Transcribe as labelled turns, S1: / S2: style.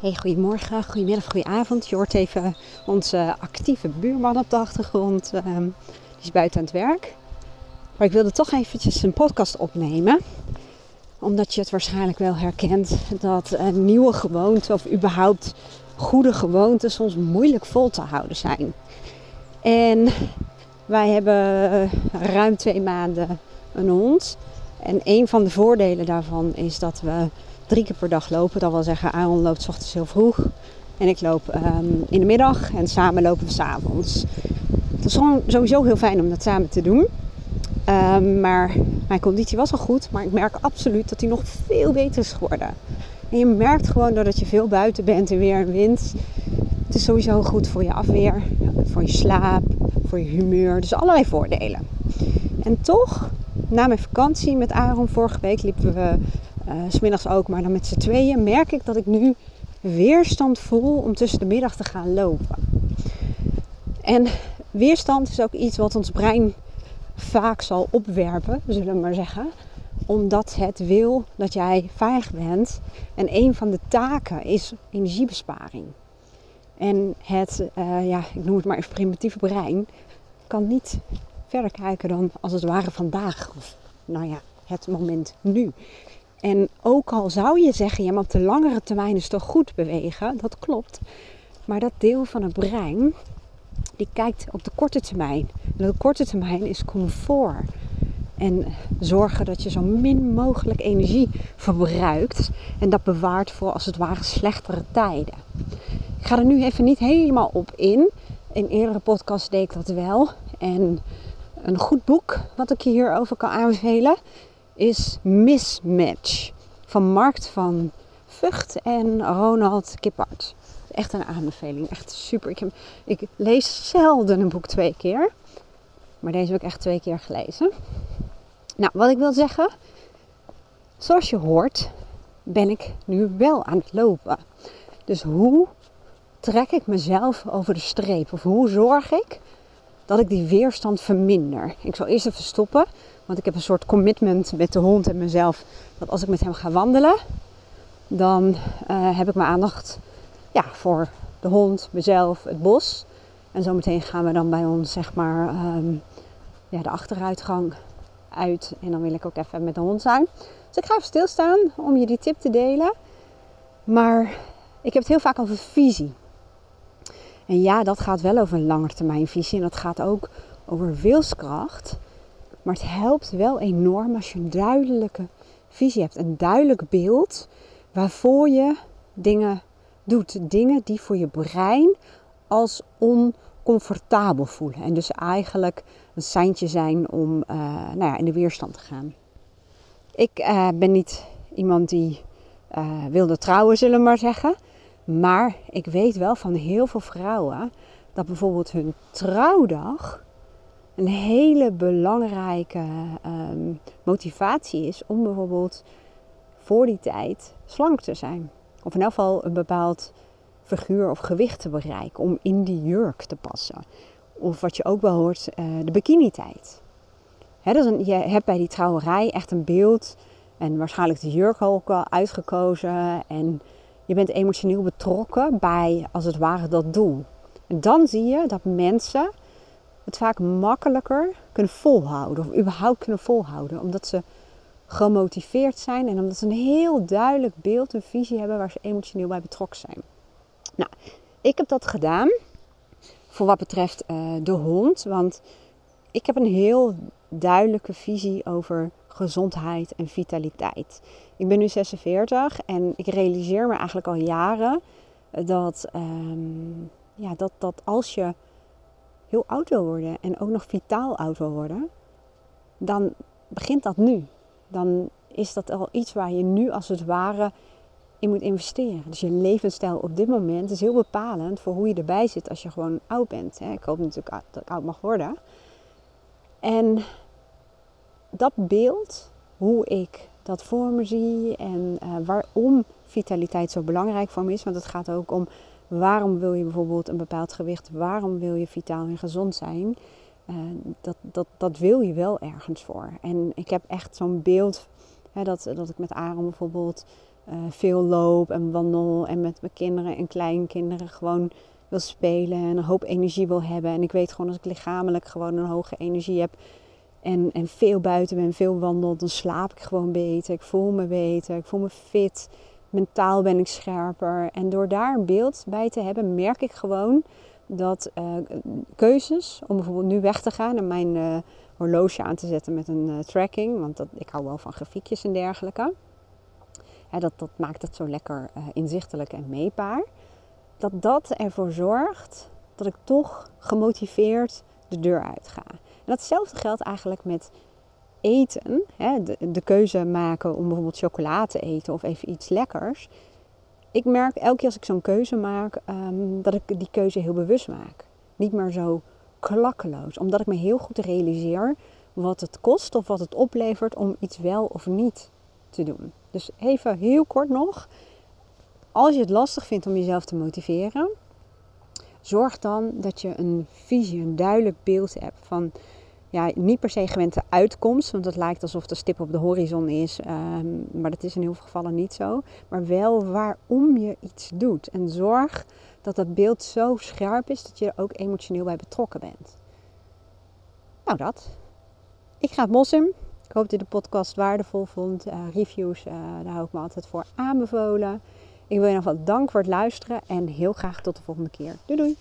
S1: Hey, goedemorgen, goedemiddag, goedenavond. Je hoort even onze actieve buurman op de achtergrond. Ehm, die is buiten aan het werk. Maar ik wilde toch eventjes een podcast opnemen. Omdat je het waarschijnlijk wel herkent dat nieuwe gewoonte of überhaupt goede gewoonten soms moeilijk vol te houden zijn. En wij hebben ruim twee maanden een hond. En een van de voordelen daarvan is dat we drie keer per dag lopen. Dat wil zeggen, Aaron loopt s ochtends heel vroeg. En ik loop ehm, in de middag. En samen lopen we s'avonds. Het is sowieso heel fijn om dat samen te doen. Um, maar mijn conditie was al goed. Maar ik merk absoluut dat die nog veel beter is geworden. En je merkt gewoon doordat je veel buiten bent en weer en wind. Het is sowieso goed voor je afweer, voor je slaap, voor je humeur. Dus allerlei voordelen. En toch, na mijn vakantie met Aaron vorige week liepen we uh, smiddags ook, maar dan met z'n tweeën, merk ik dat ik nu weerstand voel om tussen de middag te gaan lopen. En weerstand is ook iets wat ons brein vaak zal opwerpen, zullen we maar zeggen. Omdat het wil dat jij veilig bent. En een van de taken is energiebesparing. En het, uh, ja, ik noem het maar even primitieve brein, kan niet verder kijken dan als het ware vandaag. Of nou ja, het moment nu. En ook al zou je zeggen, ja, maar op de langere termijn is toch goed bewegen, dat klopt. Maar dat deel van het brein, die kijkt op de korte termijn. En de korte termijn is comfort. En zorgen dat je zo min mogelijk energie verbruikt. En dat bewaart voor als het ware slechtere tijden. Ik ga er nu even niet helemaal op in. In eerdere podcasts deed ik dat wel. En een goed boek wat ik je hierover kan aanbevelen is Mismatch van Markt van Vught en Ronald Kippert. Echt een aanbeveling, echt super. Ik, ik lees zelden een boek twee keer, maar deze heb ik echt twee keer gelezen. Nou, wat ik wil zeggen, zoals je hoort, ben ik nu wel aan het lopen. Dus hoe trek ik mezelf over de streep? Of hoe zorg ik dat ik die weerstand verminder? Ik zal eerst even stoppen want ik heb een soort commitment met de hond en mezelf. Dat als ik met hem ga wandelen, dan uh, heb ik mijn aandacht ja, voor de hond, mezelf, het bos. En zometeen gaan we dan bij ons, zeg maar, um, ja, de achteruitgang uit. En dan wil ik ook even met de hond zijn. Dus ik ga even stilstaan om je die tip te delen. Maar ik heb het heel vaak over visie. En ja, dat gaat wel over een langetermijnvisie. En dat gaat ook over wilskracht. Maar het helpt wel enorm als je een duidelijke visie hebt, een duidelijk beeld waarvoor je dingen doet. Dingen die voor je brein als oncomfortabel voelen. En dus eigenlijk een seintje zijn om uh, nou ja, in de weerstand te gaan. Ik uh, ben niet iemand die uh, wilde trouwen, zullen we maar zeggen. Maar ik weet wel van heel veel vrouwen dat bijvoorbeeld hun trouwdag een hele belangrijke um, motivatie is om bijvoorbeeld voor die tijd slank te zijn. Of in elk geval een bepaald figuur of gewicht te bereiken om in die jurk te passen. Of wat je ook wel hoort, uh, de bikini-tijd. dus je hebt bij die trouwerij echt een beeld en waarschijnlijk de jurk ook al uitgekozen. En je bent emotioneel betrokken bij, als het ware, dat doel. En dan zie je dat mensen het vaak makkelijker kunnen volhouden. Of überhaupt kunnen volhouden. Omdat ze gemotiveerd zijn en omdat ze een heel duidelijk beeld, een visie hebben waar ze emotioneel bij betrokken zijn. Nou, ik heb dat gedaan voor wat betreft uh, de hond. Want ik heb een heel duidelijke visie over gezondheid en vitaliteit. Ik ben nu 46 en ik realiseer me eigenlijk al jaren dat, um, ja, dat, dat als je heel oud wil worden en ook nog vitaal oud wil worden, dan begint dat nu. Dan is dat al iets waar je nu als het ware in moet investeren. Dus je levensstijl op dit moment is heel bepalend voor hoe je erbij zit als je gewoon oud bent. Ik hoop natuurlijk dat ik oud mag worden. En dat beeld, hoe ik dat voor me zie en uh, waarom vitaliteit zo belangrijk voor me is. Want het gaat ook om Waarom wil je bijvoorbeeld een bepaald gewicht? Waarom wil je vitaal en gezond zijn? Uh, dat, dat, dat wil je wel ergens voor. En ik heb echt zo'n beeld hè, dat, dat ik met Aaron bijvoorbeeld veel loop en wandel en met mijn kinderen en kleinkinderen gewoon wil spelen en een hoop energie wil hebben. En ik weet gewoon als ik lichamelijk gewoon een hoge energie heb en, en veel buiten ben, veel wandel, dan slaap ik gewoon beter. Ik voel me beter, ik voel me fit. Mentaal ben ik scherper. En door daar een beeld bij te hebben, merk ik gewoon dat uh, keuzes om bijvoorbeeld nu weg te gaan en mijn uh, horloge aan te zetten met een uh, tracking, want dat, ik hou wel van grafiekjes en dergelijke. dat, dat maakt het zo lekker inzichtelijk en meetbaar. Dat dat ervoor zorgt dat ik toch gemotiveerd de deur uit ga. Datzelfde geldt eigenlijk met eten. Hè, de, keuze maken om bijvoorbeeld chocolade te eten of even iets lekkers ik merk elke keer als ik zo'n keuze maak, um, dat ik die keuze heel bewust maak. Niet meer zo klakkeloos. Omdat ik me heel goed realiseer wat het kost of wat het oplevert om iets wel of niet te doen. Dus even heel kort nog. Als je het lastig vindt om jezelf te motiveren, zorg dan dat je een visie, een duidelijk beeld hebt van ja, niet per se gewend de uitkomst, want het lijkt alsof de stip op de horizon is, ehm, maar dat is in heel veel gevallen niet zo. Maar wel waarom je iets doet. En zorg dat dat beeld zo scherp is dat je er ook emotioneel bij betrokken bent. Nou, dat. Ik ga het mos in. Ik hoop dat je de podcast waardevol vond. Uh, reviews, uh, daar hou ik me altijd voor aanbevolen. Ik wil je nog wat dank voor het luisteren en heel graag tot de volgende keer. Doei doei!